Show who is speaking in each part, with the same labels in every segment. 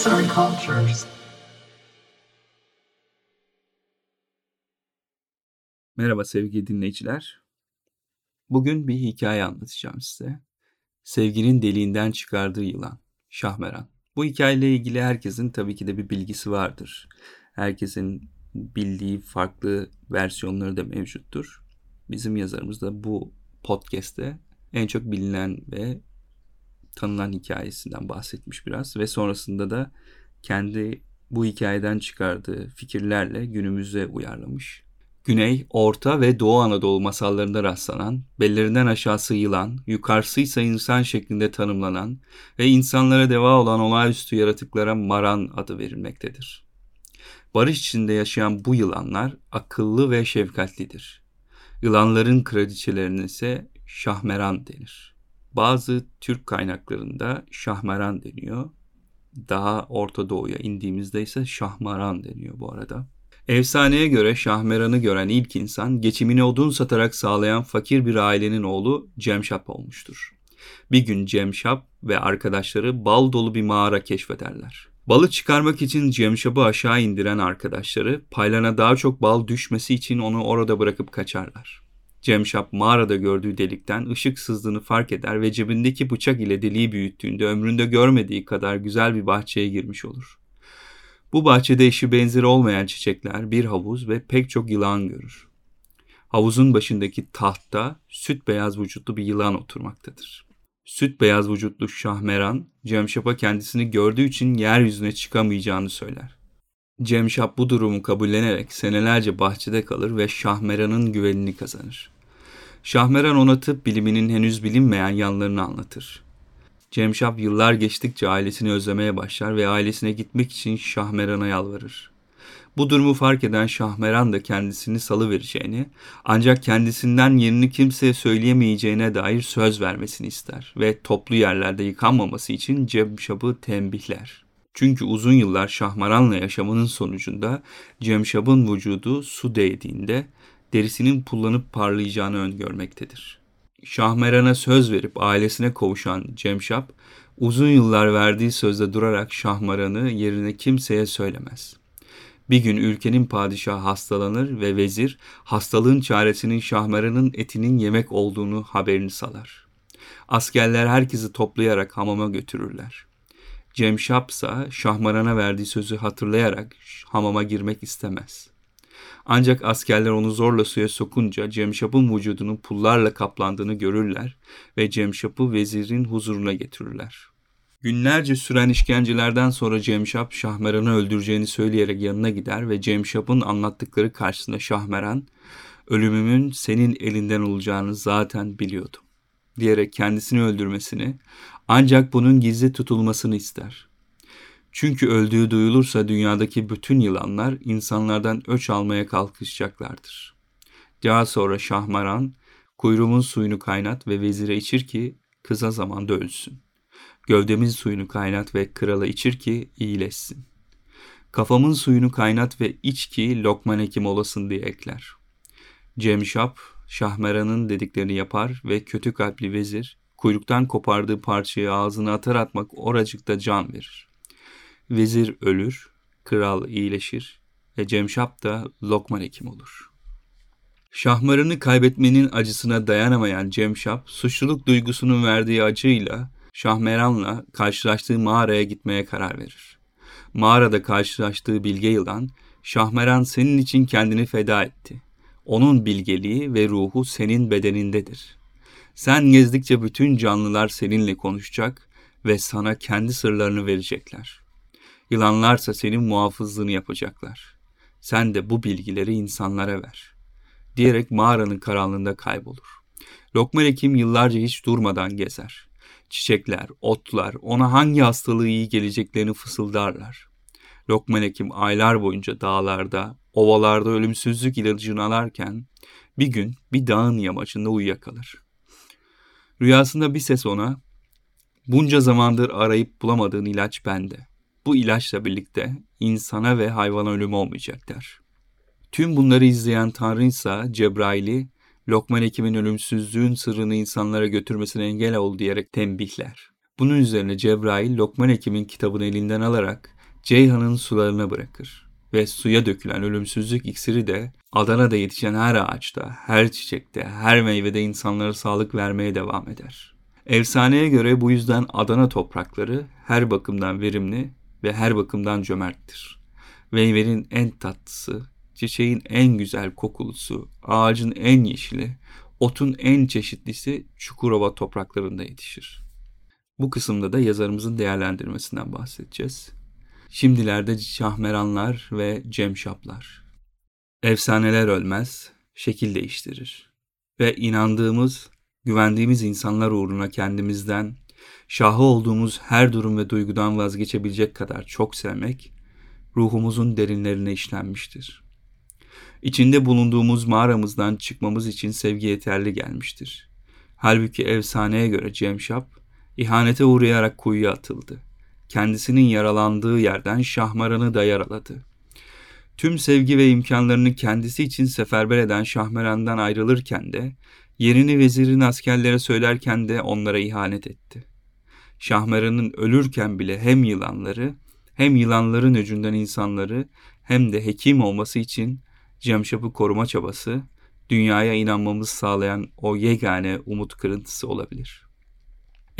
Speaker 1: Arts and Cultures. Merhaba sevgili dinleyiciler. Bugün bir hikaye anlatacağım size. Sevginin deliğinden çıkardığı yılan, Şahmeran. Bu hikayeyle ilgili herkesin tabii ki de bir bilgisi vardır. Herkesin bildiği farklı versiyonları da mevcuttur. Bizim yazarımız da bu podcast'te en çok bilinen ve tanınan hikayesinden bahsetmiş biraz ve sonrasında da kendi bu hikayeden çıkardığı fikirlerle günümüze uyarlamış. Güney, Orta ve Doğu Anadolu masallarında rastlanan, bellerinden aşağısı yılan, yukarısıysa insan şeklinde tanımlanan ve insanlara deva olan olağanüstü yaratıklara maran adı verilmektedir. Barış içinde yaşayan bu yılanlar akıllı ve şefkatlidir. Yılanların kraliçelerine ise şahmeran denir. Bazı Türk kaynaklarında şahmeran deniyor. Daha Orta Doğu'ya indiğimizde ise şahmaran deniyor bu arada. Efsaneye göre Şahmeran'ı gören ilk insan geçimini odun satarak sağlayan fakir bir ailenin oğlu Cemşap olmuştur. Bir gün Cemşap ve arkadaşları bal dolu bir mağara keşfederler. Balı çıkarmak için Cemşap'ı aşağı indiren arkadaşları paylarına daha çok bal düşmesi için onu orada bırakıp kaçarlar. Cemşap mağarada gördüğü delikten ışık sızdığını fark eder ve cebindeki bıçak ile deliği büyüttüğünde ömründe görmediği kadar güzel bir bahçeye girmiş olur. Bu bahçede eşi benzeri olmayan çiçekler, bir havuz ve pek çok yılan görür. Havuzun başındaki tahtta süt beyaz vücutlu bir yılan oturmaktadır. Süt beyaz vücutlu Şahmeran, Cemşap'a kendisini gördüğü için yeryüzüne çıkamayacağını söyler. Cemşap bu durumu kabullenerek senelerce bahçede kalır ve Şahmeran'ın güvenini kazanır. Şahmeran ona tıp biliminin henüz bilinmeyen yanlarını anlatır. Cemşap yıllar geçtikçe ailesini özlemeye başlar ve ailesine gitmek için Şahmeran'a yalvarır. Bu durumu fark eden Şahmeran da kendisini salı vereceğini, ancak kendisinden yerini kimseye söyleyemeyeceğine dair söz vermesini ister ve toplu yerlerde yıkanmaması için Cemşap'ı tembihler. Çünkü uzun yıllar Şahmaran'la yaşamanın sonucunda Cemşap'ın vücudu su değdiğinde derisinin pullanıp parlayacağını öngörmektedir. Şahmeran'a söz verip ailesine kavuşan Cemşap, uzun yıllar verdiği sözde durarak Şahmaran'ı yerine kimseye söylemez. Bir gün ülkenin padişahı hastalanır ve vezir hastalığın çaresinin Şahmeran'ın etinin yemek olduğunu haberini salar. Askerler herkesi toplayarak hamama götürürler. Cemşap ise Şahmaran'a verdiği sözü hatırlayarak hamama girmek istemez. Ancak askerler onu zorla suya sokunca Cemşap'ın vücudunun pullarla kaplandığını görürler ve Cemşap'ı vezirin huzuruna getirirler. Günlerce süren işkencelerden sonra Cemşap Şahmeran'ı öldüreceğini söyleyerek yanına gider ve Cemşap'ın anlattıkları karşısında Şahmeran, ölümümün senin elinden olacağını zaten biliyordum diyerek kendisini öldürmesini ancak bunun gizli tutulmasını ister. Çünkü öldüğü duyulursa dünyadaki bütün yılanlar insanlardan öç almaya kalkışacaklardır. Daha sonra Şahmaran, kuyruğumun suyunu kaynat ve vezire içir ki kısa zamanda ölsün. Gövdemin suyunu kaynat ve krala içir ki iyileşsin. Kafamın suyunu kaynat ve iç ki Lokman hekim olasın diye ekler. Cemşap, Şahmeran'ın dediklerini yapar ve kötü kalpli vezir, kuyruktan kopardığı parçayı ağzına atar atmak oracıkta can verir. Vezir ölür, kral iyileşir ve Cemşap da Lokman hekim olur. Şahmarını kaybetmenin acısına dayanamayan Cemşap, suçluluk duygusunun verdiği acıyla Şahmeran'la karşılaştığı mağaraya gitmeye karar verir. Mağarada karşılaştığı bilge yılan, Şahmeran senin için kendini feda etti. Onun bilgeliği ve ruhu senin bedenindedir. Sen gezdikçe bütün canlılar seninle konuşacak ve sana kendi sırlarını verecekler. Yılanlarsa senin muhafızlığını yapacaklar. Sen de bu bilgileri insanlara ver. Diyerek mağaranın karanlığında kaybolur. Lokman Hekim yıllarca hiç durmadan gezer. Çiçekler, otlar ona hangi hastalığı iyi geleceklerini fısıldarlar. Lokman Hekim aylar boyunca dağlarda, ovalarda ölümsüzlük ilacını alarken bir gün bir dağın yamacında uyuyakalır. Rüyasında bir ses ona, bunca zamandır arayıp bulamadığın ilaç bende. Bu ilaçla birlikte insana ve hayvana ölüm olmayacak der. Tüm bunları izleyen Tanrı ise Cebrail'i Lokman Hekim'in ölümsüzlüğün sırrını insanlara götürmesine engel ol diyerek tembihler. Bunun üzerine Cebrail Lokman Hekim'in kitabını elinden alarak Ceyhan'ın sularına bırakır ve suya dökülen ölümsüzlük iksiri de Adana'da yetişen her ağaçta, her çiçekte, her meyvede insanlara sağlık vermeye devam eder. Efsaneye göre bu yüzden Adana toprakları her bakımdan verimli ve her bakımdan cömerttir. Meyvenin en tatlısı, çiçeğin en güzel kokulusu, ağacın en yeşili, otun en çeşitlisi Çukurova topraklarında yetişir. Bu kısımda da yazarımızın değerlendirmesinden bahsedeceğiz. Şimdilerde şahmeranlar ve cemşaplar. Efsaneler ölmez, şekil değiştirir. Ve inandığımız, güvendiğimiz insanlar uğruna kendimizden, şahı olduğumuz her durum ve duygudan vazgeçebilecek kadar çok sevmek, ruhumuzun derinlerine işlenmiştir. İçinde bulunduğumuz mağaramızdan çıkmamız için sevgi yeterli gelmiştir. Halbuki efsaneye göre Cemşap, ihanete uğrayarak kuyuya atıldı. Kendisinin yaralandığı yerden Şahmaran'ı da yaraladı. Tüm sevgi ve imkanlarını kendisi için seferber eden Şahmeran'dan ayrılırken de, yerini vezirin askerlere söylerken de onlara ihanet etti. Şahmeran'ın ölürken bile hem yılanları, hem yılanların öcünden insanları, hem de hekim olması için Cemşap'ı koruma çabası, dünyaya inanmamızı sağlayan o yegane umut kırıntısı olabilir.''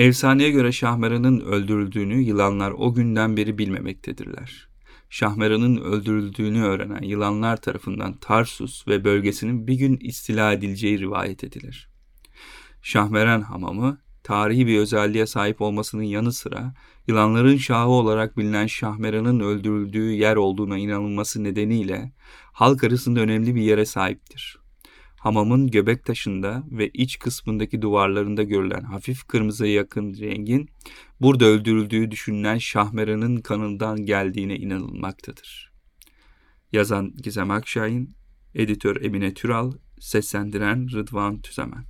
Speaker 1: Efsaneye göre Şahmeran'ın öldürüldüğünü yılanlar o günden beri bilmemektedirler. Şahmeran'ın öldürüldüğünü öğrenen yılanlar tarafından Tarsus ve bölgesinin bir gün istila edileceği rivayet edilir. Şahmeran hamamı tarihi bir özelliğe sahip olmasının yanı sıra yılanların şahı olarak bilinen Şahmeran'ın öldürüldüğü yer olduğuna inanılması nedeniyle halk arasında önemli bir yere sahiptir. Hamamın göbek taşında ve iç kısmındaki duvarlarında görülen hafif kırmızıya yakın rengin burada öldürüldüğü düşünülen Şahmeran'ın kanından geldiğine inanılmaktadır. Yazan Gizem Akşahin, editör Emine Türal, seslendiren Rıdvan Tüzemen.